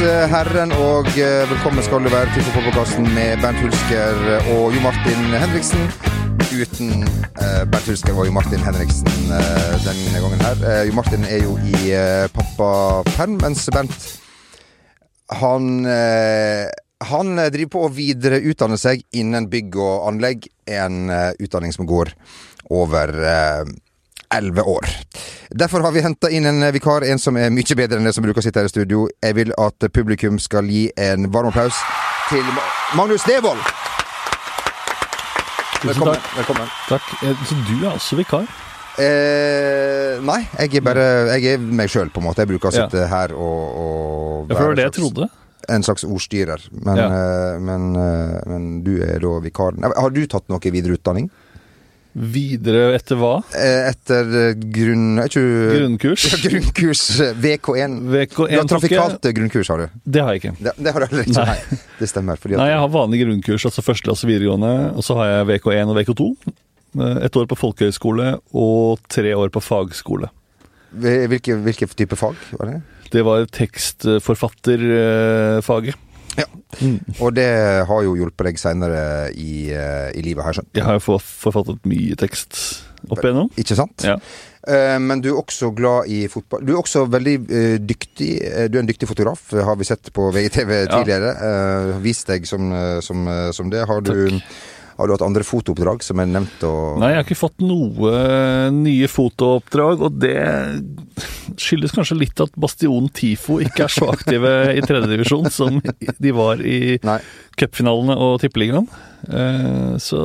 herren, og eh, velkommen skal du være til fotballpodkasten med Bernt Hulsker og Jo Martin Henriksen. Uten eh, Bernt Hulsker og Jo Martin Henriksen eh, denne gangen her. Jo Martin er jo i pappaperm, mens Bernt han han driver på å videreutdanne seg innen bygg og anlegg. En utdanning som går over elleve år. Derfor har vi henta inn en vikar, en som er mye bedre enn det som bruker å sitte her i studio. Jeg vil at publikum skal gi en varm applaus til Magnus Devold. Velkommen. velkommen. Takk. Eh, Så du er også vikar? Eh, nei, jeg er bare Jeg er meg sjøl, på en måte. Jeg bruker å Ja. sitte her og, og Ja, for det jeg trodde. En slags ordstyrer. Men, Ja. men, men, eh, men du er da vikaren. Har du tatt noe videreutdanning? Videre etter hva? Eh, Etter eh, grunn... Ikke Grunnkurs? Ja, grunnkurs eh, VK1. Du VK1 tok jeg. trafikalt eh, grunnkurs, har du? Det har jeg ikke. Det, det har du heller ikke. Nei. Nei. Det stemmer. Nei, jeg har vanlig grunnkurs, altså førsteklasse videregående. Og så har jeg VK1 og VK2. Eh, Et år på folkehøyskole og tre år på fagskole. hvilke, hvilke type fag var det? Det var tekstforfatterfaget. Ja. Og det har jo hjulpet deg seinere i, eh, i livet, har jeg skjønt. Jeg har jo forfattet mye tekst opp igjennom. Ikke sant? Ja. Eh, Men du er også glad i fotball. Du er også veldig eh, dyktig. Du er en dyktig fotograf, har vi sett på VGTV tidligere. Ja. Vist deg som, som, som det. Har du, har du hatt andre fotooppdrag som er nevnt? Nei, jeg har ikke fått noe nye fotooppdrag, og det skyldes kanskje litt at Bastionen Tifo ikke er så aktive i tredjedivisjon som de var i cupfinalene og tippeligaen. Eh, Så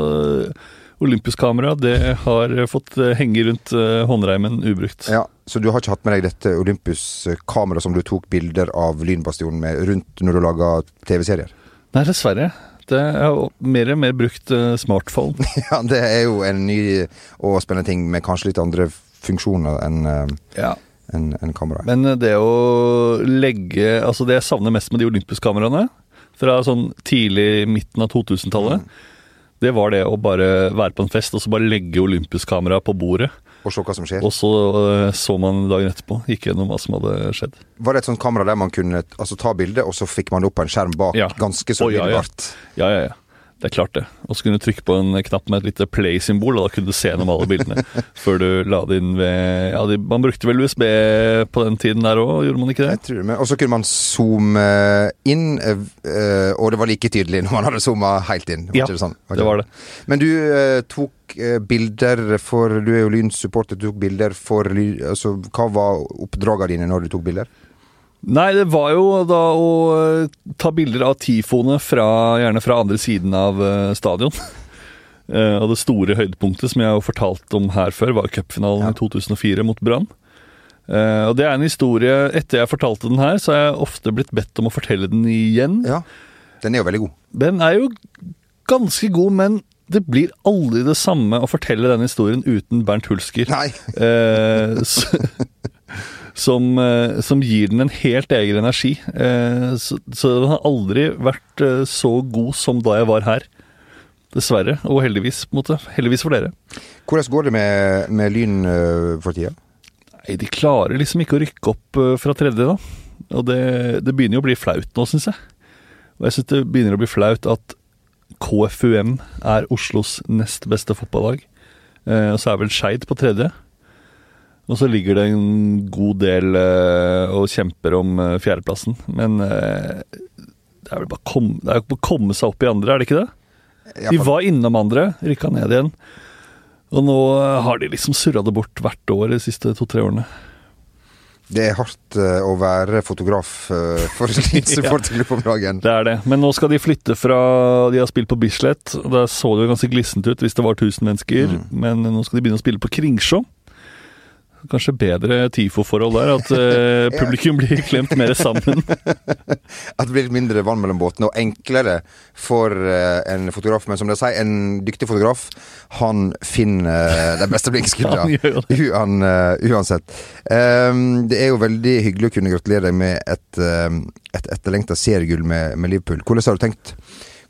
olympisk kamera, det har fått henge rundt eh, håndreimen ubrukt. Ja, Så du har ikke hatt med deg dette Olympus-kameraet som du tok bilder av Lynbastionen med rundt når du laga TV-serier? Nei, dessverre. Er mer og mer brukt eh, smartphone. Ja, det er jo en ny og spennende ting med kanskje litt andre funksjoner enn eh, Ja. en, en kamera. Men eh, det å legge Altså, det jeg savner mest med de olympiske kameraene, fra sånn tidlig midten av 2000-tallet, det var det å bare være på en fest og så bare legge olympisk kamera på bordet. Og se hva som skjer. Og så eh, så man dagen etterpå, gikk gjennom hva som hadde skjedd. Var det et sånt kamera der man kunne altså, ta bilde, og så fikk man det opp på en skjerm bak? Ja. Ganske så Å, ja, ja. Ja, ja, ja. Det er klart det. Og så kunne du trykke på en knapp med et lite play-symbol, og da kunne du se gjennom alle bildene før du la det inn ved Ja, de, man brukte vel USB på den tiden der òg, gjorde man ikke det? Jeg tror det. Og så kunne man zoome inn, eh, eh, og det var like tydelig når man hadde zooma helt inn. Var Ja, det, sånn? okay. Det var det. Men du eh, tok eh, bilder for Du er jo Lyn-supporter. Du tok bilder for Lyn altså, Hva var oppdragene dine når du tok bilder? Nei, det var jo da å eh, ta bilder av tifoene fra, gjerne fra andre siden av eh, stadion. Eh, og det store høydepunktet som jeg har fortalt om her før, var cupfinalen Ja. i 2004 mot Brann. Og det er en historie Etter jeg fortalte den her, så har jeg ofte blitt bedt om å fortelle den igjen. Ja. Den er jo veldig god. Den er jo ganske god, men det blir aldri det samme å fortelle den historien uten Bernt Hulsker. Nei. Eh, s- som, eh, som gir den en helt egen energi. Eh, så, så den har aldri vært eh, så god som da jeg var her. Dessverre. Og heldigvis, på en måte. Heldigvis for dere. Hvordan går det med, med Lyn for tida? Nei, De klarer liksom ikke å rykke opp fra tredje, da. Og det, det begynner jo å bli flaut nå, syns jeg. Og jeg syns det begynner å bli flaut at KFUM er Oslos nest beste fotballag. Og så er vel Skeid på tredje. Og så ligger det en god del eh, og kjemper om eh, fjerdeplassen. Men eh, det er vel bare kom, det er å komme seg opp i andre, er det ikke det? De var innom andre, rykka ned igjen. Og nå har de liksom surra det bort hvert år de siste to-tre årene. Det er hardt å være fotograf for Lyn supporterklubb om dagen. Det er det. Men nå skal de flytte fra De har spilt på Bislett, der så det jo ganske glissent ut hvis det var 1000 mennesker. Mm. Men nå skal de begynne å spille på Kringsjå. Kanskje bedre TIFO-forhold der, at uh, publikum blir klemt mer sammen. At det blir mindre vann mellom båtene, og enklere for uh, en fotograf. Men som dere sier, en dyktig fotograf, han finner uh, de beste det. Uan, eh, uansett. Um, det er jo veldig hyggelig å kunne gratulere deg med et, um, et etterlengta seriegull med, med Liverpool. Hvordan har du tenkt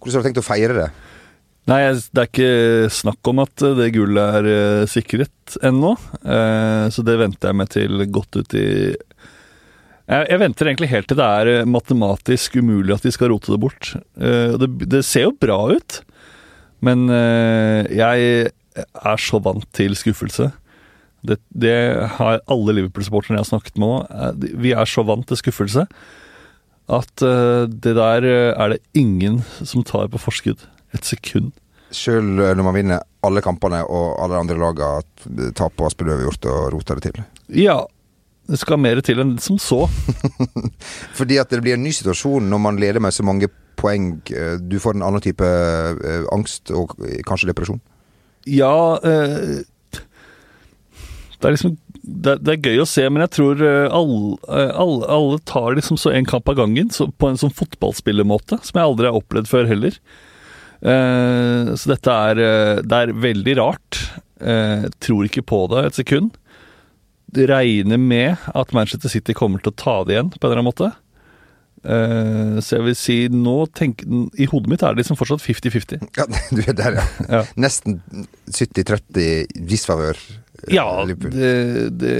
hvordan har du tenkt å feire det? Nei, det er ikke snakk om at det gullet er eh, sikret ennå. Eh, så det venter jeg meg til godt ut i Jeg, venter egentlig helt til det er eh, matematisk umulig at de skal rote det bort. Eh, det, det ser jo bra ut, men eh, jeg er så vant til skuffelse. Det, det har alle Liverpool-supporterne jeg har snakket med nå. eh, Vi er så vant til skuffelse at eh, det der eh, er det ingen som tar på forskudd. Et sekund. Sjøl når man vinner alle kampene og alle andre laga taper og Aspeløv gjort og rota det til. Ja, det skal mer til enn som så. Fordi at det blir en ny situasjon når man leder med så mange poeng. Eh, Du får en annen type eh, angst og kanskje depresjon. Ja eh, Det er liksom det, det er gøy å se, men jeg tror eh, alle, eh, alle, alle tar liksom så en kamp av gangen, så, på en sånn fotballspillermåte, som jeg aldri har opplevd før heller. Eh, så dette er, eh, det er veldig rart. Jeg tror ikke på det et sekund. Regner med at Manchester City kommer til å ta det igjen, på en eller annen måte. Eh, så jeg vil si nå tenk, I hodet mitt er det liksom fortsatt 50-50. Ja, du er der, ja. Ja. Nesten 70-30 disfavør. eh, Ja, det, det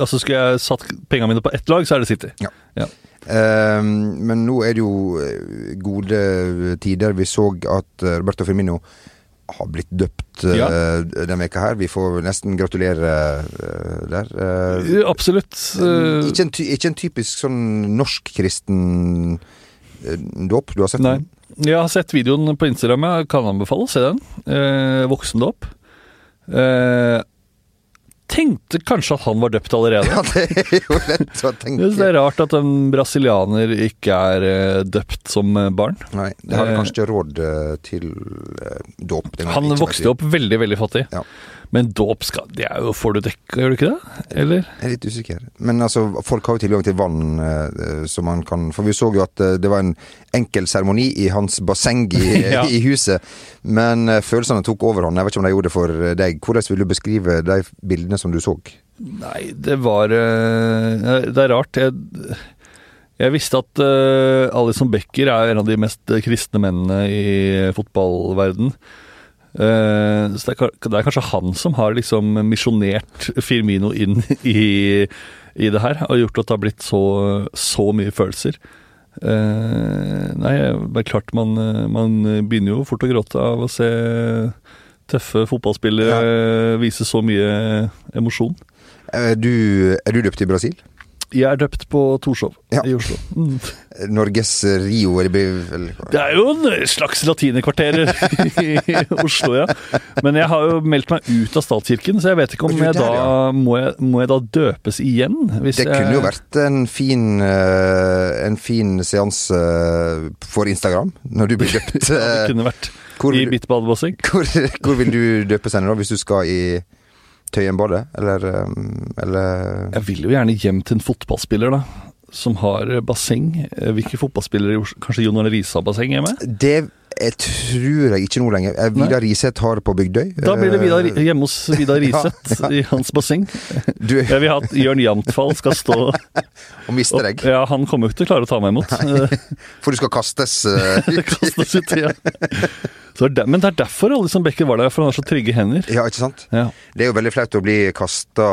Altså, skulle jeg satt pengene mine på ett lag, så er det City. Eh, men nå er det jo eh, gode tider. Vi så at eh, Roberto Firmino har blitt døpt eh, Ja. denne veka her. Vi får nesten gratulere der. Absolutt. ikke, en ikke en typisk sånn norsk-kristen eh, dåp du har sett? Nei. Jeg har sett videoen på Instagram. Jeg kan anbefale å se den. Eh, voksendåp. Tenkte kanskje at han var døpt allerede. Ja, det er jo lett å tenke. det er rart at en brasilianer ikke er eh, døpt som eh, barn. Nei, det har Eh, kanskje ikke råd til dåp. Han vokste opp veldig, veldig fattig. Ja. Men dåp Det er jo Får du dekka, gjør du ikke det? Eller? Jeg er litt usikker. Men altså, folk har jo tilgang til vann, eh, som man kan For vi så jo at eh, det var en enkel seremoni i hans basseng i, Ja. i huset. Men eh, følelsene tok overhånd. Jeg vet ikke om de gjorde det for eh, deg. Hvordan vil du beskrive de bildene som du så? Nei, det var eh, Det er rart. Jeg, jeg visste at uh, Alison Becker er en av de mest kristne mennene i fotballverden. Eh, så det er, det er kanskje han som har liksom misjonert Firmino inn i, i det her, og gjort at det har blitt så, så mye følelser. Uh, nei, det er klart man, man begynner jo fort å gråte av å se tøffe fotballspillere vise så mye emosjon. Eh, Du, er du døpt i Brasil? Jeg er døpt på Torshov Ja. i Oslo. Mm. Norges Rio eller Det er jo en slags latinekvarterer i Oslo, ja. Men jeg har jo meldt meg ut av statskirken, så jeg vet ikke om jeg der, da ja? må, jeg, må jeg da døpes igjen? Det kunne jo vært en fin, eh, en fin seanse for Instagram, når du blir døpt. ja, Det Eh, kunne vært Hvor, i mitt badebasseng. hvor, hvor vil du døpes hen da, hvis du skal i Tøyenbadet, eller, um, eller Jeg vil jo gjerne hjem til en fotballspiller, da. Som har basseng. Eh, Hvilke fotballspillere Kanskje Jon Arne Riise har basseng hjemme? Det jeg tror jeg ikke nå lenger. Eh, Vidar Riseth har på Bygdøy. Da blir det Vidar, Eh, hjemme hos Vidar Riseth i hans basseng. Du Jeg vil ha at Jørn Jamtfall skal stå og miste deg. Ja, han kommer jo ikke til å klare å ta meg imot. For du skal kastes eh, Det kastes ut, ja. Så det men det er derfor alle som Becker var der, for han har så trygge hender. Ja, ikke sant? Ja. Det er jo veldig flaut å bli kasta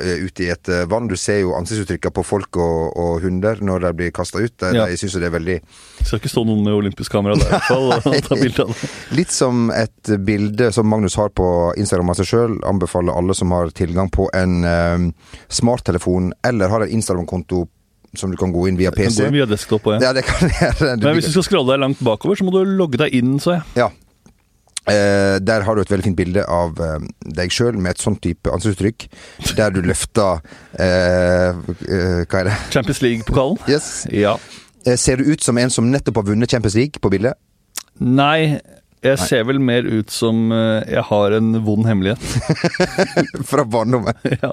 ut i et eh, vann. Du ser jo ansiktsuttrykket på folk og, og hunder når de blir kasta ut. De- Ja. Jeg syns jo det er veldig Skal ikke stå noen med olympisk kamera der i hvert fall og ta bilde av det. Litt som et bilde som Magnus har på Instagram av seg sjøl. Anbefaler alle som har tilgang på en um, smarttelefon eller har en Instagram-konto som du kan gå inn via PC. inn via desktop også, ja. Ja, det kan gjøre. Du- Men hvis du skal scrolle deg langt bakover, så må du logge deg inn, så jeg. Ja. Eh, der har du et veldig fint bilde av eh, deg sjøl med et sånn type ansiktsuttrykk. Der du løfter eh, eh, Hva er det? Champions League-pokalen. Yes. Ja. Eh, ser du ut som en som nettopp har vunnet Champions League på bildet? Nei, jeg Nei. ser vel mer ut som eh, jeg har en vond hemmelighet. Fra barndommen. ja.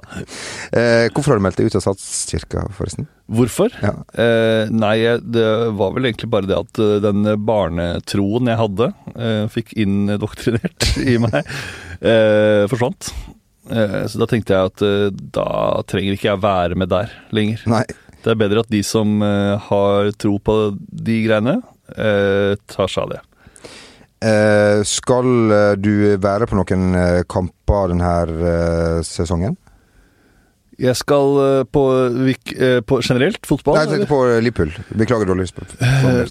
Eh, hvorfor har du meldt deg ut av statskirka, forresten? Hvorfor? Ja. Eh, nei, det var vel egentlig bare det at eh, den barnetroen jeg hadde, eh, fikk indoktrinert i meg, eh, forsvant. Eh, så da tenkte jeg at da trenger ikke jeg være med der lenger. Nei. Det er bedre at de som har tro på de greiene, eh, tar seg av det. Eh, skal eh, du være på noen eh, kamper denne eh, sesongen? Jeg skal eh, på, eh, på generelt fotball? Nei, jeg tenkte på Liverpool. Beklager dårlig spørsmål.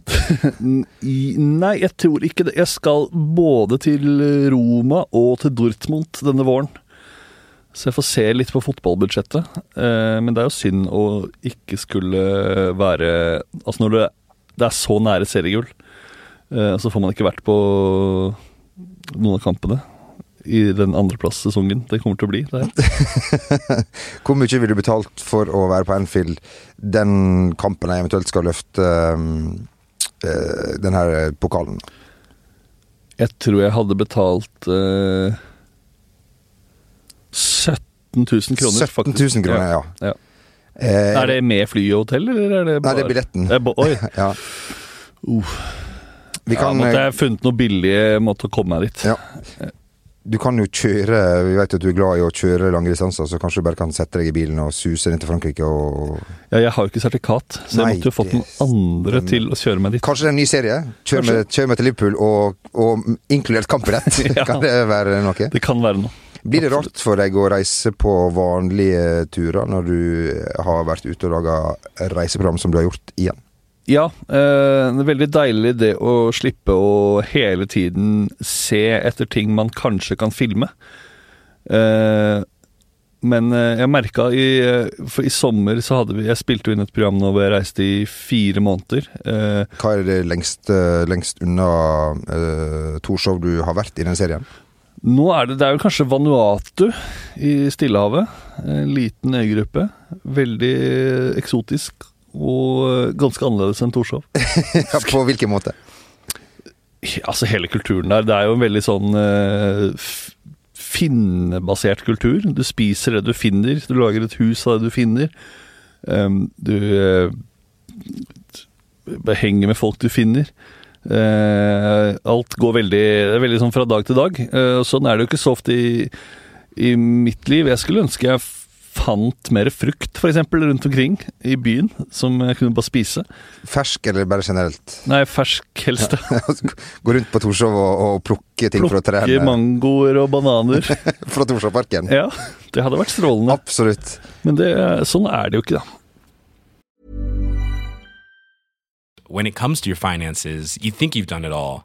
Nei, jeg tror ikke det. Jeg skal både til Roma og til Dortmund denne våren. Så jeg får se litt på fotballbudsjettet. Eh, Men det er jo synd å ikke skulle være Altså når det, det er så nære seriegull, eh, så får man ikke vært på noen av kampene i den andreplasssesongen det kommer til å bli. Hvor mye vil du betalt for å være på Anfield den kampen jeg eventuelt skal løfte øh, eh, den her pokalen? Jeg tror jeg hadde betalt øh, 17 000 kroner. 17 000 kroner, ja. Ja. Eh, Er det med fly og hotell, eller er det Nei, det er billetten. Det er ba- Oi. ja. Uh. Vi ja, måtte eh, jeg funnet noe billig måte å komme meg dit. Ja. du kan jo kjøre Vi vet at du er glad i å kjøre lange distanser, så kanskje du bare kan sette deg i bilen og suse inn til Frankrike og Ja, jeg har jo ikke sertifikat, så Nei, jeg måtte jo fått noen andre til å kjøre meg dit. Kanskje det er en ny serie? Kjør, meg med, kjør med til Liverpool og, og inkludert kampbillett. Ja. Kan det være noe? Det kan være noe. Blir det rart for deg å reise på vanlige turer når du har vært ute og laga reiseprogram som du har gjort igjen? Ja, eh, det er veldig deilig det å slippe å hele tiden se etter ting man kanskje kan filme. Eh, men eh, jeg merka i For i sommer så hadde vi Jeg spilte jo inn et program nå hvor jeg reiste i fire måneder. Eh, Hva er det lengst, lengst unna uh, show du har vært i den serien? nå er det Det er jo kanskje Vanuatu i Stillehavet. En liten øygruppe. Veldig eksotisk. Og ganske annerledes enn Torshov. Ja, på hvilken måte? Altså hele kulturen der. Det er jo en veldig sånn uh, finnebasert kultur. Du spiser det du finner. Du lager et hus av det du finner. Um, du uh, henger med folk du finner. Uh, alt går veldig Det er veldig sånn fra dag til dag. Eh, sånn er det jo ikke så ofte i, i mitt liv. Jeg skulle ønske jeg fant mer frukt, f.eks., rundt omkring i byen, som jeg kunne bare spise. Fersk eller bare generelt? Nei, fersk helst. Gå rundt på Torshov og, og plukke ting fra Plukke mangoer og bananer. fra Torshovparken? Ja, det hadde vært strålende. Absolutt. Men det, sånn er det jo ikke, da. when it comes to your finances, you think you've done it all.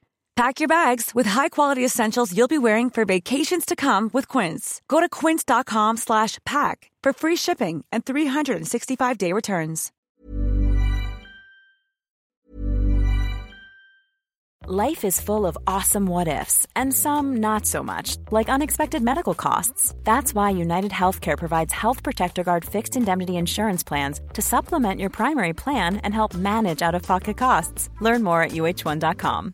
Pack your bags with high-quality essentials you'll be wearing for vacations to come with Quince. Go to quince.com slash pack for free shipping and 365-day returns. Life is full of awesome what ifs, and some not so much, like unexpected medical costs. That's why United Healthcare provides Health Protector Guard fixed indemnity insurance plans to supplement your primary plan and help manage out of pocket costs. Learn more at uh1.com.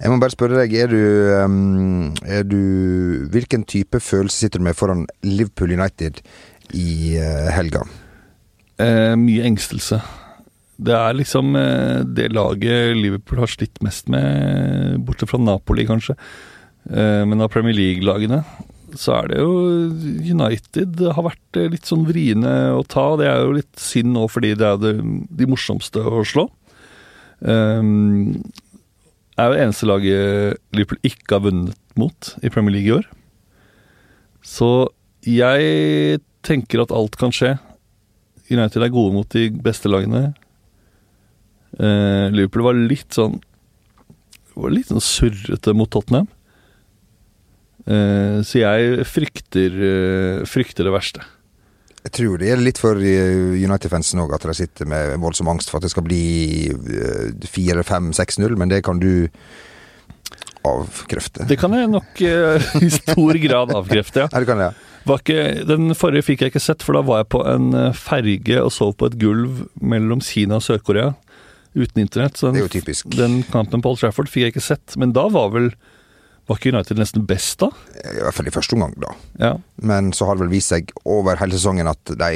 Jeg må bare spørre deg, er du, um, er du Hvilken type følelse sitter du med foran Liverpool United i uh, helga? Eh, mye engstelse. Det er liksom eh, det laget Liverpool har slitt mest med, bortsett fra Napoli, kanskje. Eh, men av Premier League-lagene så er det jo United har vært eh, litt sånn vriene å ta. Det er jo litt synd nå fordi det er de morsomste å slå. Um, er jo det eneste laget Liverpool ikke har vunnet mot i Premier League i år. Så jeg tenker at alt kan skje. United er gode mot de beste lagene. Eh, Liverpool var litt sånn var litt sånn surrete mot Tottenham. Eh, så jeg frykter, eh, frykter det verste. Jeg tror det gjelder litt for eh, United-fansen òg, at de sitter med voldsom angst for at det skal bli eh, 4-5-6-0, men det kan du avkrefte. Det kan jeg nok eh, i stor grad avkrefte, ja. Ja, det kan ja. Var ikke, den forrige fikk jeg ikke sett, for da var jeg på en eh, ferge og sov på et gulv mellom Kina og Sør-Korea uten internett. Så den, den kampen på Old Trafford fikk jeg ikke sett. Men da var vel Var ikke United nesten best da? I hvert fall i første omgang, da. Ja, Men så har det vel vist seg over hele sesongen at de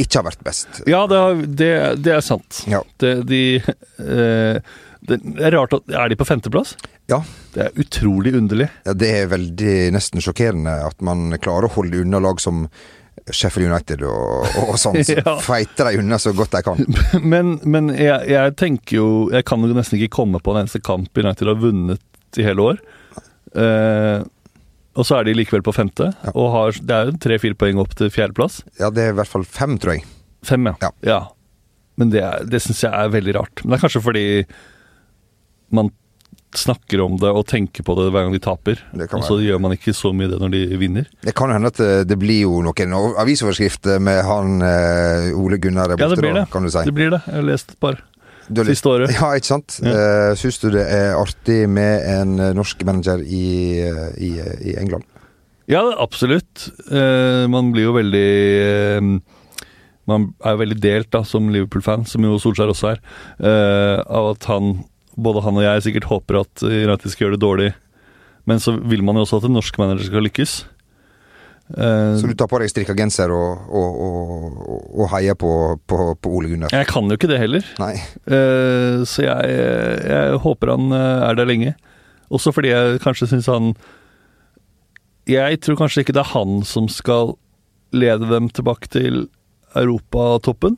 ikke har vært best. ja det, har- det, det er sant. Ja. Det, de eh, det er rart at Er de på femteplass? Ja. Det er utrolig underlig. Ja, det er veldig nesten sjokkerende at man klarer å holde unna lag som Sheffield United og, og sånn. Så Ja. feiter de unna så godt de kan. Men, men jeg, jeg tenker jo Jeg kan jo nesten ikke komme på en eneste kamp United har vunnet i hele år. Eh, og så er de likevel på femte, Ja. og har, det er jo tre-fire poeng opp til fjerdeplass. Ja, det er i hvert fall fem, tror jeg. Fem, ja. Ja. Men det, er- det syns jeg er veldig rart. Men det er kanskje fordi man snakker om det og tenker på det hver gang de taper. Og så gjør man ikke så mye det når de vinner. Det kan jo hende at det, det blir jo noen avisoverskrifter med han eh, Ole Gunnar der Ja, det blir da, kan du si. Det blir det. Jeg har lest et par. Du Siste året. Ja, ikke sant? Ja. Ja. Syns du det er artig med en eh, norsk manager i, eh, i, i England? Ja, absolutt. Eh, man blir jo veldig eh, Man er jo veldig delt da, som Liverpool-fan, som jo Solskjær også er, eh, av at han, både han og jeg, sikkert håper at United skal gjøre det dårlig. Men så vil man jo også at en norsk manager skal lykkes. Eh, Så du tar på deg strikka genser og, og, og, og, heier på, på, på Ole Gunnar? jeg kan jo ikke det heller. Eh, så jeg, jeg håper han eh, er der lenge. Også fordi jeg kanskje syns han Jeg tror kanskje ikke det er han som skal lede dem tilbake til europatoppen.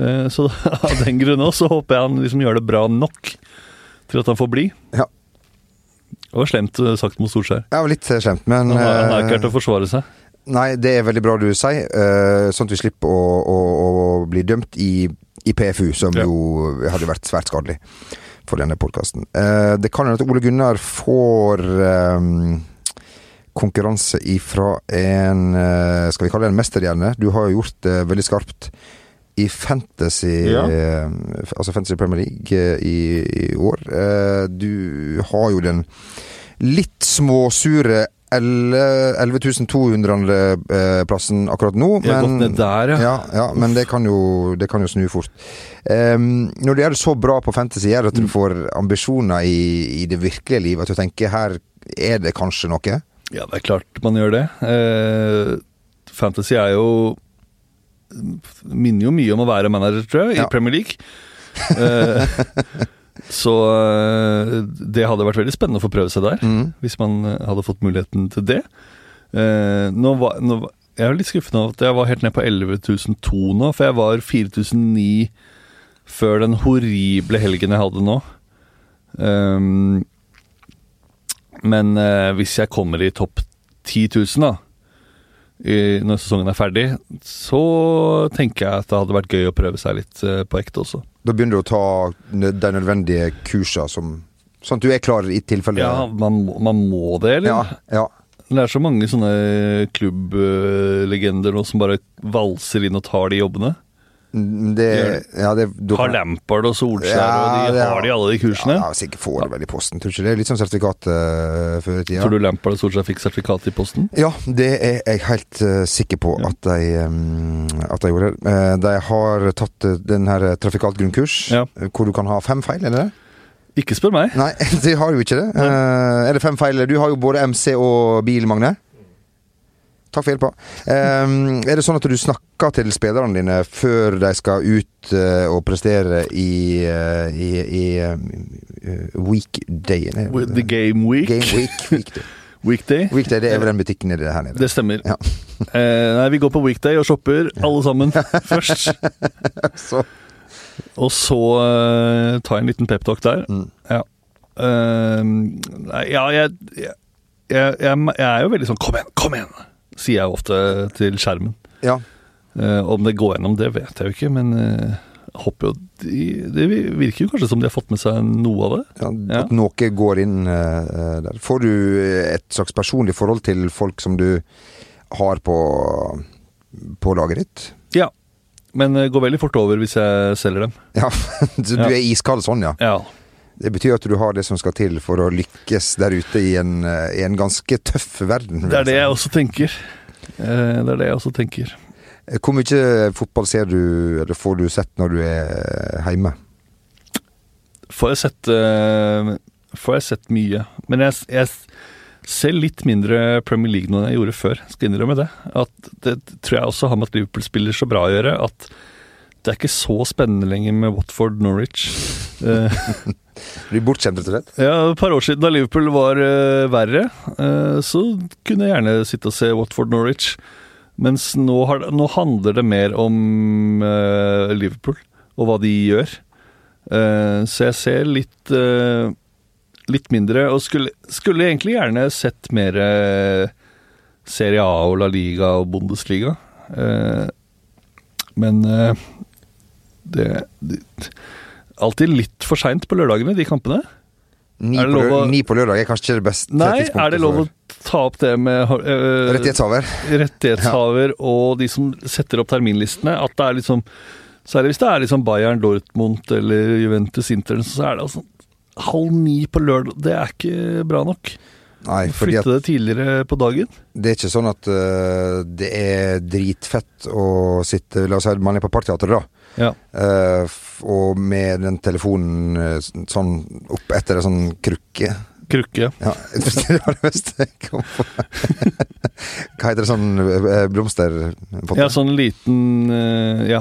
Uh, Så av den grunn også så håper jeg han liksom gjør det bra nok til at han får bli. Ja. Det var slemt eh, sagt mot Solskjær. Ja, litt eh, slemt, men Han har, ikke vært klart å forsvare seg. Nei, det er veldig bra du sier, eh, sånn at vi slipper å, å, å bli dømt i, i PFU, som Ja. jo hadde vært svært skadelig for denne podkasten. det kan hende at Ole Gunnar får eh, konkurranse ifra en eh, Skal vi kalle det en mesterhjerne? Du har jo gjort det veldig skarpt i Fantasy Ja. eh, Altså Fantasy Premier League eh, i, i år. Eh, du har jo den litt småsure 11.200-plassen akkurat nå. Ned der, ja. ja, ja, men det kan jo, det kan jo snu fort. Um, når du gjør det så bra på Fantasy, gjør det at du Mm. får ambisjoner i, i det virkelige livet? At du tenker her er det kanskje noe? Ja, det er klart man gjør det. Uh, fantasy er jo Minner jo mye om å være manager, tror jeg, Ja. i Premier League. Eh, så eh, det hadde vært veldig spennende å få prøve seg der, Mm. hvis man eh, hadde fått muligheten til det. Nå var, nå, jeg er litt skuffet over at jeg var helt ned på 11.002 nå, for jeg var 4009 før den horrible helgen jeg hadde nå. Um, men hvis jeg kommer i topp 10 000 da, i, når sesongen er ferdig, så tenker jeg at det hadde vært gøy å prøve seg litt eh, på ekte også. Da begynner du å ta de nødvendige kursa som Sånn at du er klar i tilfelle Ja, man, man må det, eller? ja, ja. Det er så mange sånne klubblegender nå som bare valser inn og tar de jobbene. Mm, Det, ja, det du Har Lampard og Solskjær, Ja, og de har de alle de kursene. Ja, sikkert får det vel i posten. Tror ikke det litt sånn sertifikat uh, før i tida? Tror du Lampard og Solskjær fikk sertifikat i posten? Ja, det er jeg helt uh, sikker på Ja. at, de, um, at de gjorde. Uh, de har tatt uh, den her trafikalt grunnkurs, Ja. hvor du kan ha fem feil, er det det? Ikke spør meg. Nei, de har jo ikke det. Er det fem feil? Du har jo både MC og bil, Magne. Takk for hjelpa. Um, er det sånn at du snakker til spillerne dine før de skal ut uh, og prestere i, uh, i, i uh, weekday? The Game Week. Game week. weekday. Weekday. Weekday, det er vel den butikken nede her nede. Det stemmer. Ja. Nei, vi går på weekday og shopper, alle sammen, først. Så, Og så tar jeg en liten peptalk der. Mm. Ja. Eh, nei, ja, jeg, jeg, jeg, jeg er jo veldig sånn Kom igjen, kom igjen! Sier jeg ofte til skjermen. ja. Eh, om det går gjennom, det vet jeg jo ikke, men jeg håper jo de, Det virker jo kanskje som de har fått med seg noe av det. ja, Ja. At noe går inn eh, der. Får du et slags personlig forhold til folk som du har på, på laget ditt? Ja. Men det går veldig fort over hvis jeg selger dem. Ja, du Ja. er iskald sånn, ja. Ja. Det betyr at du har det som skal til for å lykkes der ute i en, eh, i en ganske tøff verden. Det er det jeg også tenker. Eh, det er det jeg også tenker. Hvor mye fotball ser du, eller får du sett når du er hjemme? Får jeg sett, eh, får jeg sett mye. Men jeg, jeg ser litt mindre Premier League nå enn jeg gjorde før. Skal innrømme det. At det tror jeg også har med at Liverpool spiller så bra å gjøre. At det er ikke så spennende lenger med Watford Norwich. Blir bortskjemt, rett og slett? ja, Et par år siden da Liverpool var uh, verre, uh, så kunne jeg gjerne sitte og se Watford Norwich. Mens nå, har, nå handler det mer om uh, Liverpool og hva de gjør. Så jeg ser litt litt mindre, og skulle, skulle egentlig gjerne sett mer Serie A og La Liga og Bundesliga. Men det, det Alltid litt for seint på lørdagene, de kampene. Ni, på, lø å- ni på lørdag er kanskje ikke det beste Nei, er det lov å ta opp det med uh, rettighetshaver. rettighetshaver og de som setter opp terminlistene? At det er liksom Særlig hvis det er liksom Bayern Dortmund eller Juventus Inter, så er det altså halv ni på lørdag. Det er ikke bra nok. Nei, Flytte det tidligere på dagen. det er ikke sånn at uh, det er dritfett å sitte La oss si man er på Parkteatret, da. Ja. Uh, og med den telefonen eh, sånn opp etter en sånn krukke. Krukke. Ja, det var det beste jeg kom på. Hva heter det sånn Blomster blomsterpotte? Ja, sånn liten uh, Ja.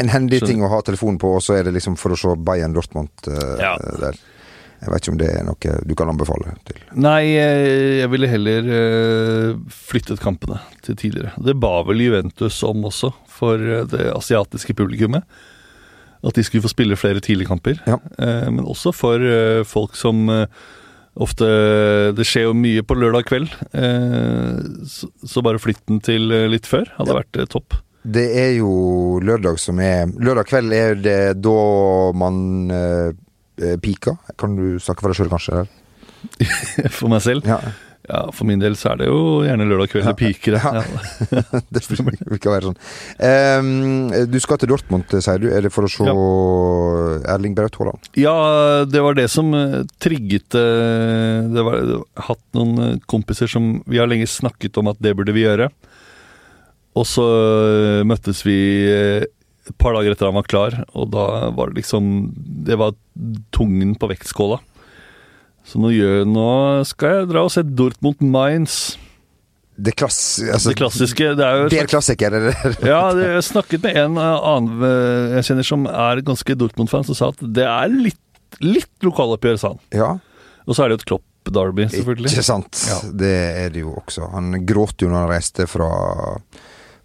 En skjønner. ting å ha telefonen på, og så er det liksom for å se Bayern Dortmund uh, Ja. der. Jeg vet ikke om det er noe du kan anbefale til. Nei, eh, jeg ville heller eh, flyttet kampene til tidligere. Det ba vel Juventus om også, for eh, det asiatiske publikummet. At de skulle få spille flere tidligkamper. Ja. Men også for folk som ofte Det skjer jo mye på lørdag kveld, så, bare flytt den til litt før hadde vært eh, topp. Det er jo lørdag som er Lørdag kveld er det da man eh, eh. Kan du snakke for deg sjøl, kanskje? For meg selv. Ja. Ja, For min del så er det jo gjerne lørdag kveld det piker. Ja. Ja. det vil ikke være sånn. Um, du skal til Dortmund, sier du. Er det for å se Erling Braut Haaland? Ja, det var det som eh, trigget eh, det var, det var hatt noen kompiser som Vi har lenge snakket om at det burde vi gjøre. Og så møttes vi et par dager etter han var klar, og da var det liksom Det var tungen på vektskåla. Så nå, gjør, nå skal jeg dra og se Dortmund Mainz. Det, klass, altså, Det klassiske. Det er jo Det er klassiker, eller? ja, det, jeg snakket med en eh, annen eh, jeg kjenner som er ganske Dortmund-fan, som sa at det er litt, litt lokaloppgjør, sa han. Ja, Og så er det jo et Klopp-derby, selvfølgelig. ikke sant. Ja. Det er det jo også. Han gråt jo når han reiste fra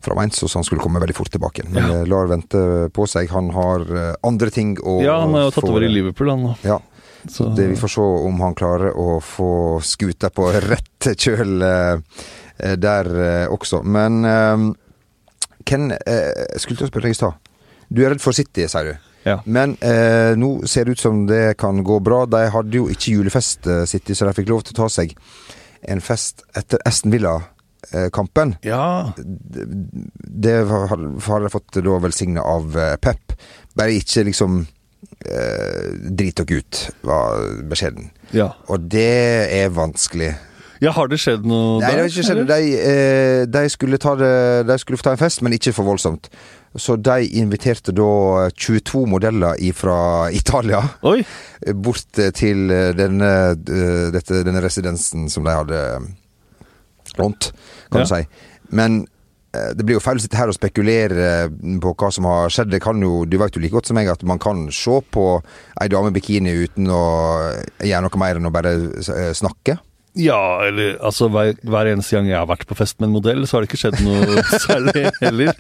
fra Mainz, så han skulle komme veldig fort tilbake. Men Ja. det lar vente på seg. Han har eh, andre ting å Ja, han har jo tatt over i Liverpool, han. Ja, Så, det, vi får se om han klarer å få skuta på rett kjøl eh, eh, der eh, også. Men eh, Ken, eh, skulle til å spørre deg i stad. Du er redd for City, sier du. Ja. Men eh, nå ser det ut som det kan gå bra. De hadde jo ikke julefest, eh, City, så de fikk lov til å ta seg en fest etter Aston Villa-kampen. ja. Det har, har fått da velsigna av eh, Pep. Bare ikke liksom eh, drit dere ut, var beskjeden. ja. Og det er vanskelig. Ja, har det skjedd noe Nei, det har ikke skjedd. De, eh, de, skulle ta det, de skulle få ta en fest, men ikke for voldsomt. Så de inviterte da 22 modeller fra Italia Oi! eh, bort eh, til eh, denne, eh, dette, denne residensen som de hadde eh, lånt, kan Ja. du si. Men eh, det blir jo feil å sitte her og spekulere på hva som har skjedd. Det kan jo, du vet jo like godt som meg at man kan se på ei dame i bikini uten å gjøre noe mer enn å bare eh, snakke. Ja, eller altså hver, hver eneste gang jeg har vært på fest med en modell, så har det ikke skjedd noe særlig heller.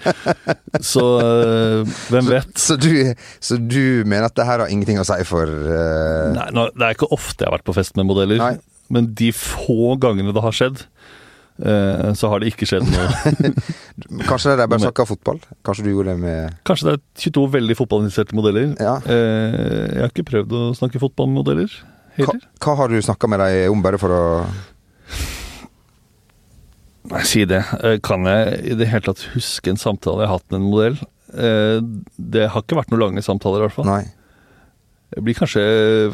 Så øh, hvem vet? Så du, så du mener at det her har ingenting å si for øh... Nei, nå, det er ikke ofte jeg har vært på fest med modeller, Nei. men de få gangene det har skjedd, så har det ikke skjedd noe. Kanskje det er bare snakka fotball? Kanskje du gjorde det med Kanskje det er 22 veldig fotballinteresserte modeller. Ja. Eh, jeg har ikke prøvd å snakke fotball med modeller Hva, heller. hva har du snakka med dem om, bare for å Nei, si det. Eh, Kan jeg i det hele tatt huske en samtale jeg har hatt med en modell? Eh, Det har ikke vært noen lange samtaler, i hvert fall. Nei. Det blir kanskje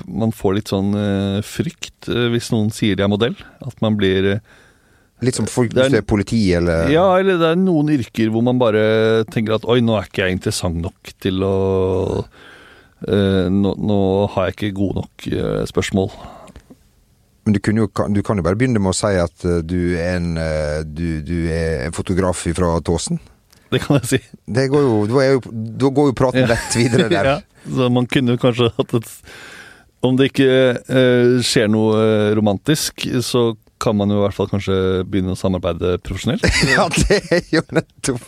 Man får litt sånn eh, frykt eh, hvis noen sier de er modell. At man blir eh, Litt som folk, er- politi, eller Ja, eller det er noen yrker hvor man bare tenker at oi, nå er ikke jeg interessant nok til å eh, nå, nå har jeg ikke gode nok eh, spørsmål. Men du, jo, du kan jo bare begynne med å si at eh, du er en, eh, du, du er en fotograf fra Tåsen. Det kan jeg si. Det går jo, da, jo, da går jo praten rett videre der. ja, så man kunne kanskje hatt et Om det ikke eh, skjer noe eh, romantisk, så kan man jo i hvert fall kanskje begynne å samarbeide profesjonelt. Ja, det er jo nettopp,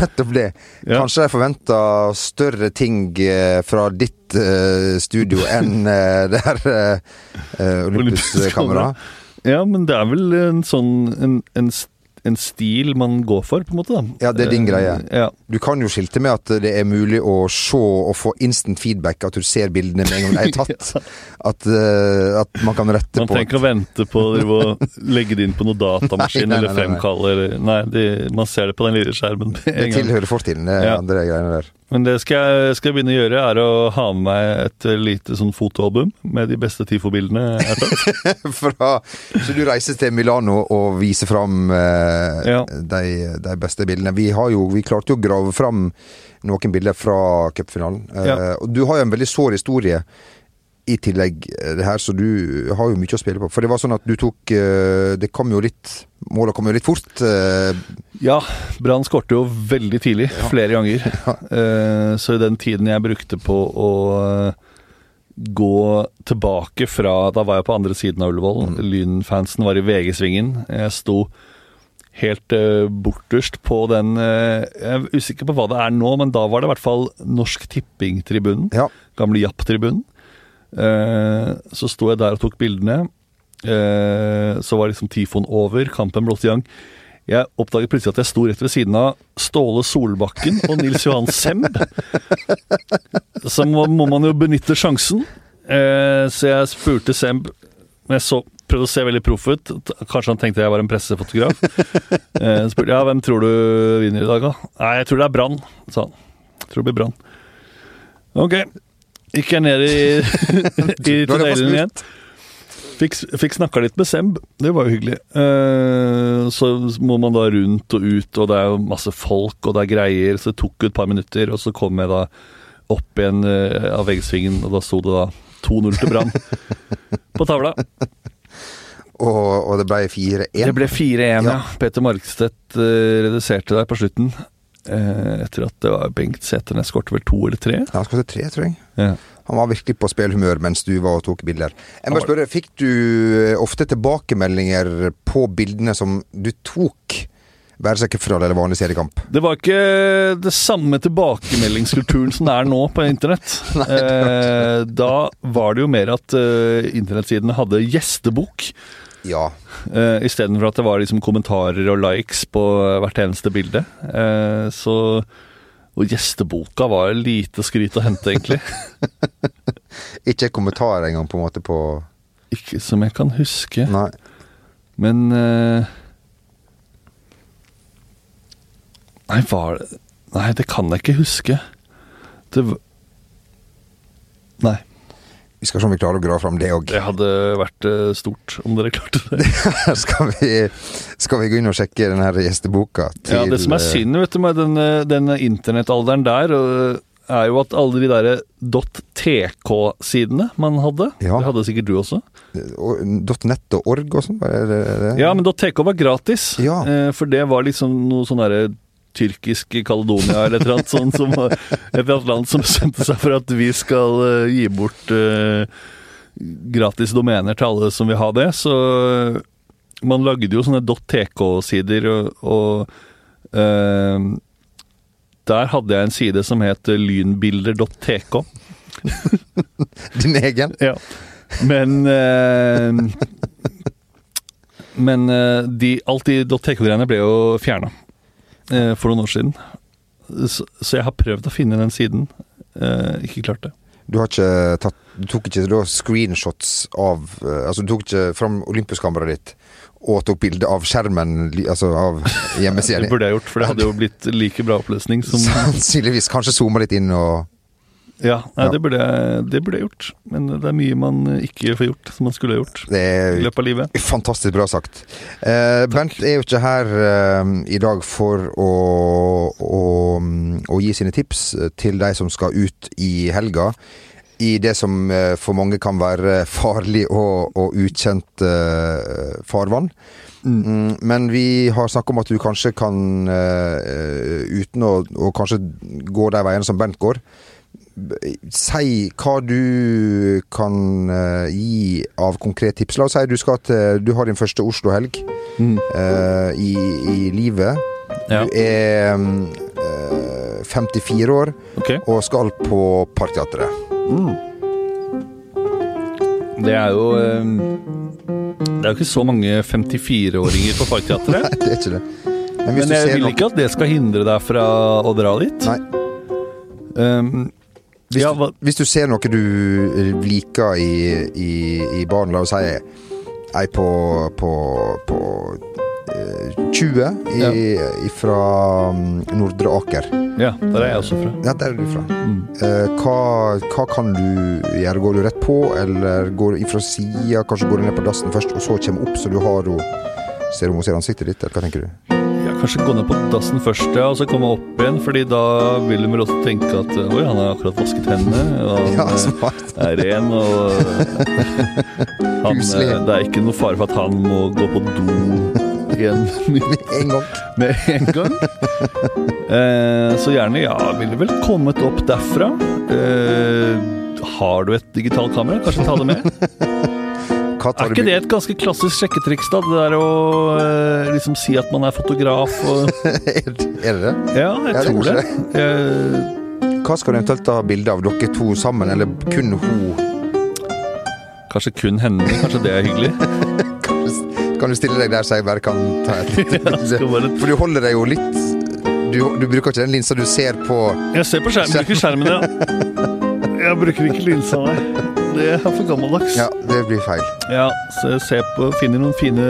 nettopp det. Ja. Kanskje jeg forventer større ting eh, fra ditt uh, studio enn uh, det her uh, Olympus-kamera. Ja, men det er vel en sånn en, en, en stil man går for, på en måte. da. Ja, det er din Eh, greie. Ja. Du kan jo skilte med at det er mulig å se og få instant feedback, at du ser bildene med en gang de er tatt. At, eh, at man kan rette Man på trenger ikke å vente på å legge det inn på noen datamaskin Nei, nei, nei, eller fremkaller Nei, de, man ser det på den lille skjermen Det tilhører fortiden, det Ja. andre greiene der. Men det skal jeg, skal jeg begynne å gjøre, er å ha med meg et lite sånn fotoalbum med de beste TIFO-bildene jeg har tatt. Fra, så du reiser til Milano og viser fram eh, Ja. de, de beste bildene. Vi, har jo, vi klarte jo å grave fram noen bilder fra cupfinalen. Eh, Ja. Og du har jo en veldig sår historie i tillegg eh, det her, så du har jo mye å spille på. For det var sånn at du tok eh, Det kom jo litt Måla kom jo litt fort. eh, Ja, Brann skårte jo veldig tidlig, flere ganger. Ja. så i den tiden jeg brukte på å gå tilbake fra Da var jeg på andre siden av Ullevål. Lynfansen var i VG-svingen. Jeg sto helt borterst på den Jeg er usikker på hva det er nå, men da var det i hvert fall Norsk Tipping-tribunen. Ja. Gamle Japp-tribunen. Eh, så sto jeg der og tok bildene. Eh, så var liksom Tifon over, kampen blåste i gang. Jeg oppdaget plutselig at jeg sto rett ved siden av Ståle Solbakken og Nils Johan Semb. Så må, må man jo benytte sjansen. Eh, så jeg spurte Semb Jeg så, prøvde å se veldig proff ut. Kanskje han tenkte jeg var en pressefotograf. Eh, spurte ja, hvem tror du vinner i dag, da? Nei, jeg tror det er Brann, sa han. Jeg tror det blir Brann. Ok. Gikk jeg ned i, i tunnelen igjen. Fikk, fikk snakka litt med Semb, det var jo hyggelig. Uh, så må man da rundt og ut, og det er jo masse folk, og det er greier, så det tok et par minutter, og så kom jeg da opp igjen uh, av veggsvingen, og da sto det da 2-0 til Brann på tavla. Og, og det ble 4-1. Det ble 4-1, ja. Ja. Peter Markstedt uh, reduserte der på slutten. Eh, etter at det var Bengt Sæternes skåret vel to eller tre. Ja, han skåret tre, tror jeg. Ja. Han var virkelig på spillhumør mens du var og tok bilder. Jeg må spørre, Fikk du eh, ofte tilbakemeldinger på bildene som du tok? Være seg cupfinale eller vanlig seriekamp? Det var ikke det samme tilbakemeldingskulturen som det er nå på internett. eh, da var det jo mer at eh, internettsidene hadde gjestebok, Ja. Uh, istedenfor at det var liksom kommentarer og likes på hvert eneste bilde. Uh, så Og gjesteboka var lite skryt å hente, egentlig. Ikke kommentarer engang, på en måte, på Ikke som jeg kan huske. Nei. Men uh, Nei, var det Nei, det kan jeg ikke huske. Det Nei. Vi skal se om vi klarer å grave fram det òg. Det hadde vært eh, stort om dere klarte det. skal, vi, skal vi gå inn og sjekke den her gjesteboka til Ja, Det som er eh, synd vet du, med denne, den internettalderen der, er jo at alle de derre .tk-sidene man hadde Ja. Det hadde sikkert du også. og- .nett og org og sånn? Ja, men .tk var gratis. Ja. Eh, for det var liksom noe sånn derre tyrkisk Kaledonia eller et eller annet sånt som et eller annet land som bestemte seg for at vi skal uh, gi bort uh, gratis domener til alle som vil ha det. Så Man lagde jo sånne .tk-sider, og, og uh, der hadde jeg en side som het lynbilder.tk. Din egen? Ja. Men eh, Men eh, de, alt de .tk-greiene ble jo fjerna eh, for noen år siden. Så, så jeg har prøvd å finne den siden. Eh, ikke klart det. Du har ikke tatt Du tok ikke da screenshots av eh, Altså, du tok ikke fram Olympus-kameraet ditt og tok bilde av skjermen, altså av hjemmesida Det burde jeg gjort, for det hadde jo blitt like bra oppløsning som Sannsynligvis. Kanskje zooma litt inn og Ja, nei, Ja. Det, burde jeg, det burde jeg gjort. Men det er mye man ikke får gjort, som man skulle ha gjort Det i er løpet av livet. fantastisk bra sagt. Eh, Bent er jo ikke her eh, i dag for å, å, å gi sine tips til de som skal ut i helga. I det som eh, for mange kan være farlig og, og ukjent eh, farvann. Mm, men vi har snakket om at du kanskje kan, eh, uten å, å kanskje gå de veiene som Bent går, si hva du kan uh, gi av konkret tips. La oss si du, skal til, du har din første Oslo-helg Mm. uh, i, i livet. Ja. Du er um, eh, 54 år okay. og skal på Parkteatret. Det er jo um, Det er jo ikke så mange 54-åringer på Parkteatret. Det er ikke det. Men Men du jeg vil noe ikke at det skal hindre deg fra å dra dit. Nei. Um, Hvis, ja, hva, hvis du ser noe du liker i, i, i barn, la oss si ei på, på, på eh, 20 i, fra mm, Nordre Aker. ja, der er jeg også fra. Ja, der er du fra. Mm. Eh, hva, hva kan du gjøre? Går du rett på, eller går du ifra sida? Kanskje går du ned på dassen først, og så kommer opp, så du har henne Ser hun ser ansiktet ditt, eller hva tenker du? Kanskje gå ned på dassen først, ja, og så komme opp igjen. Fordi da vil hun vel også tenke at oi, han har akkurat vasket hendene, og han Ja, eh, smart. er ren, og han, eh, Det er ikke noe fare for at han må gå på do igjen En gang. med en gang. Eh, så gjerne, ja, ville vel kommet opp derfra. Eh, har du et digitalt kamera? Kanskje ta det med? Tar Er ikke det et ganske klassisk sjekketriks, da? Det der å eh, liksom si at man er fotograf og er det det? Ja, jeg Ja, det er tror det. kanskje Eh, Hva skal du eventuelt ta bilde av dere to sammen, eller kun hun? kanskje kun henne. Kanskje det er hyggelig. Kan du, kan du stille deg der så jeg bare kan ta et lite skal bare- For du holder deg jo litt du, du bruker ikke den linsa du ser på Jeg ser på skjermen, bruker skjermen, ja. Jeg bruker ikke linsa, nei. Det er for gammeldags. Ja, det blir feil. Ja, så jeg på, finner noen fine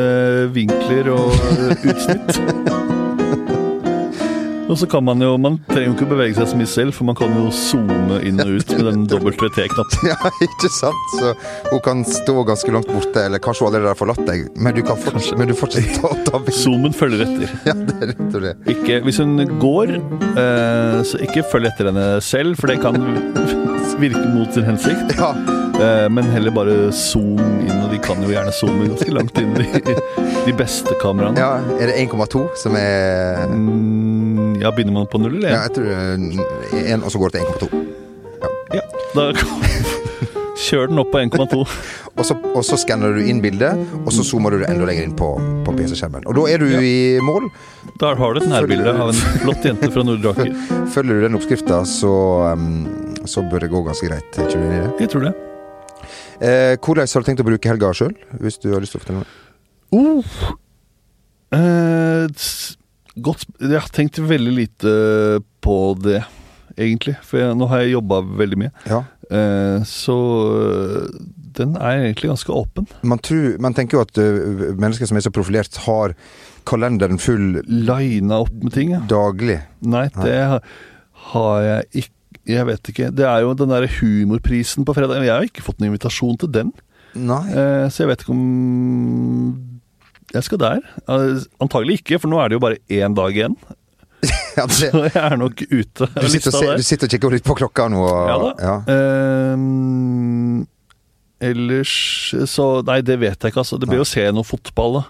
vinkler og utsnitt. Og så kan man jo Man trenger jo ikke bevege seg så mye selv, for man kan jo zoome inn og ut med den WT-knappen. Ja, ikke sant? Så hun kan stå ganske langt borte, eller kanskje hun allerede har forlatt deg, men du kan fortsatt, men du fortsatt å ta bilde. Zoomen følger etter. Ja, det er rett og det. Ikke, hvis hun går, eh, så ikke følg etter henne selv, for det kan virke mot sin hensikt. Ja, men heller bare zoom inn, og de kan jo gjerne zoome ganske langt inn, de, de beste kameraene. ja, er det 1,2 som er Mm, ja, begynner man på null, eller? Ja, jeg tror det er en, og så går det til 1,2. Ja, da Kjør den opp på 1,2. Og så, og så skanner du inn bildet, og så zoomer du det enda lenger inn på, på PC-skjermen. Og da er du i mål. Der har du et nærbilde av en flott jente fra Nord-Aker. Følger du den oppskrifta, så, um, så bør det gå ganske greit. I? Jeg tror det. Eh, hvordan har du tenkt å bruke helga sjøl, hvis du har lyst til å fortelle noe? Uh. Eh, godt Jeg har tenkt veldig lite på det, egentlig. For jeg, nå har jeg jobba veldig mye. Ja. Eh, så øh, den er egentlig ganske åpen. Man, tror, man tenker jo at uh, mennesker som er så profilert, har kalenderen full Lina opp med ting, ja. daglig. Nei, det har, har jeg ikke Jeg vet ikke. Det er jo den derre humorprisen på fredag. Jeg har ikke fått noen invitasjon til den. Nei. Eh, så jeg vet ikke om jeg skal der. Eh, Antagelig ikke, for nå er det jo bare én dag igjen. Ja, det, Så jeg er nok ute du, sitter og se, du sitter og kikker litt på klokka nå. Og, Ja da. Ja. Ehm, ellers så Nei, det vet jeg ikke, altså. Det blir jo å se noe fotball, da.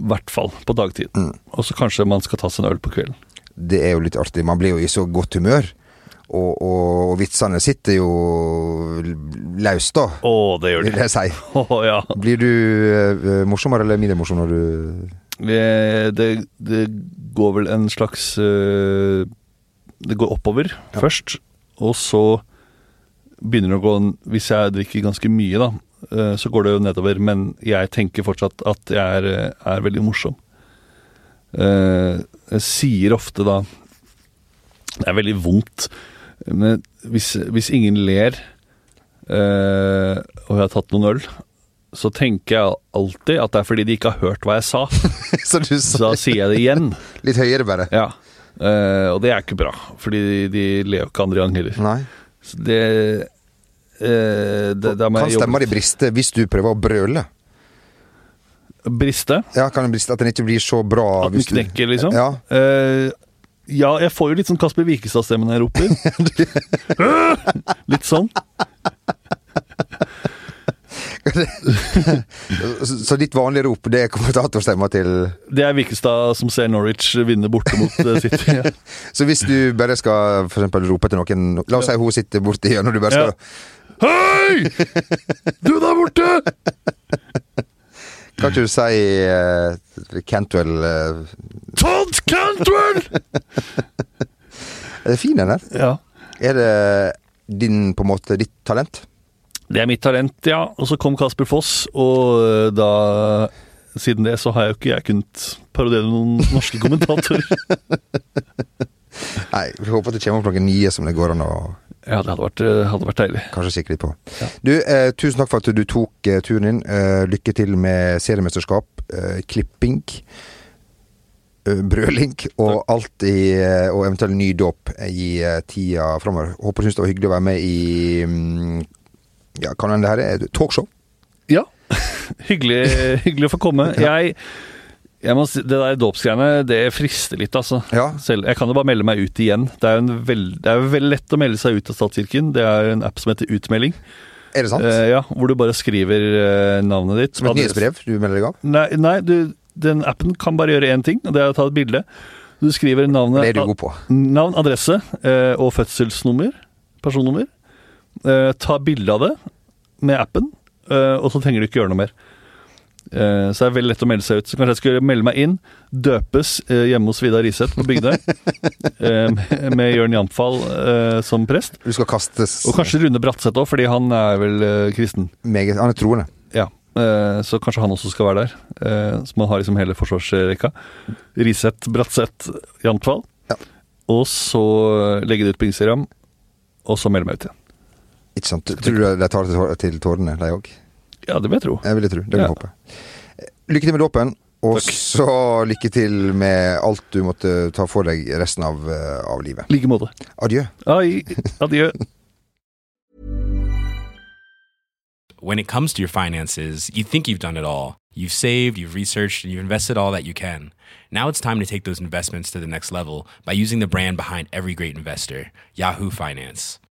I hvert fall på dagtid. Mm. Og så kanskje man skal ta seg en øl på kvelden. Det er jo litt artig. Man blir jo i så godt humør. Og, og vitsene sitter jo løst, da, Å, det gjør vil jeg si. Oh, ja. Blir du uh, morsommere eller mindre morsom når du Vi- Det, det går vel en slags uh, Det går oppover først, og så begynner det å gå Hvis jeg drikker ganske mye, da, uh, så går det jo nedover. Men jeg tenker fortsatt at jeg er, er veldig morsom. Eh, jeg sier ofte da Det er veldig vondt, men hvis, hvis ingen ler eh, og jeg har tatt noen øl, så tenker jeg alltid at det er fordi de ikke har hørt hva jeg sa. Så du Så da sier jeg det igjen. Litt høyere, bare. Ja. Eh, og det er ikke bra, fordi de, de ler jo ikke andre gang heller. Nei. Så det, eh, det Kan stemma di briste hvis du prøver å brøle? Briste? Ja, kan den briste At den ikke blir så bra At den knekker, liksom? Ja. Eh, ja, jeg får jo litt sånn Kasper Wikestad-stemme når jeg roper. litt sånn. Så, ditt vanlige rop, det er kommentatorstemma til Det er Wikestad som ser Norwich vinne borte mot eh, City. Ja. Så hvis du bare skal for eksempel rope til noen La oss si hun sitter borti hjørnet, og du bare skal Hei! Du der borte! Kan ikke du si uh, Cantwell uh, Todd Cantwell! Er det fin, den der? Ja. Er det din, på en måte, ditt talent? Det er mitt talent, ja. Og så kom Kasper Foss, og eh, da Siden det så har jo ikke jeg kunnet parodiere noen norske kommentatorer. Nei, vi håper at det kommer opp noen nye som det går an å Ja, det hadde vært, eh, hadde vært deilig. kanskje kikke litt på. Du, eh, tusen takk for at du tok eh, turen inn. Eh, lykke til med seriemesterskap, eh, klipping, eh, brøling og alt i Og eventuelt ny dåp i tida framover. Håper du syns det var hyggelig å være med i mm, Ja, kan hende det her er talkshow? Ja. hyggelig, hyggelig å få komme. Jeg, jeg må si, det der dåpsgreiene, det frister litt, altså. Ja. Selv, jeg kan jo bare melde meg ut igjen. Det er jo en veld, det er veldig lett å melde seg ut av statskirken. Det er en app som heter Utmelding. Er det sant? Eh, ja, Hvor du bare skriver eh, navnet ditt. Som et nyhetsbrev du melder deg av? Nei, nei du, den appen kan bare gjøre én ting, og det er å ta et bilde. Du skriver navnet, Det er du god på. navn, adresse eh, og fødselsnummer, personnummer. Eh, ta bilde av det med appen, eh, og så trenger du ikke gjøre noe mer. Eh, så det er veldig lett å melde seg ut. Så kanskje jeg skulle melde meg inn, døpes eh, hjemme hos Vidar Riseth på Bygdøy, eh, med- Jørn Jamfall som prest. Du skal kastes Og kanskje Rune Bratseth òg, fordi han er vel kristen. meget Han er troende. Ja, så kanskje han også skal være der. Så man har liksom hele forsvarsrekka. Riseth, Bratseth, Jamfall. Ja. Og så legge det ut på Instagram, og så melde meg ut igjen. Ikke sant? Tror du de tar til tårene, de òg? Ja, det vil jeg tro. Jeg vil jeg tro. Det vil jeg Ja. håpe. Lykke til med dåpen. Og Takk. så lykke til med alt du måtte ta for deg resten av, eh, av livet. I like måte. Adjø. Ai, adjø. When it comes to your finances, you think you've done it all. You've saved, you've researched, and you've invested all that you can. Now it's time to take those investments to the next level by using the brand behind every great investor, Yahoo Finance.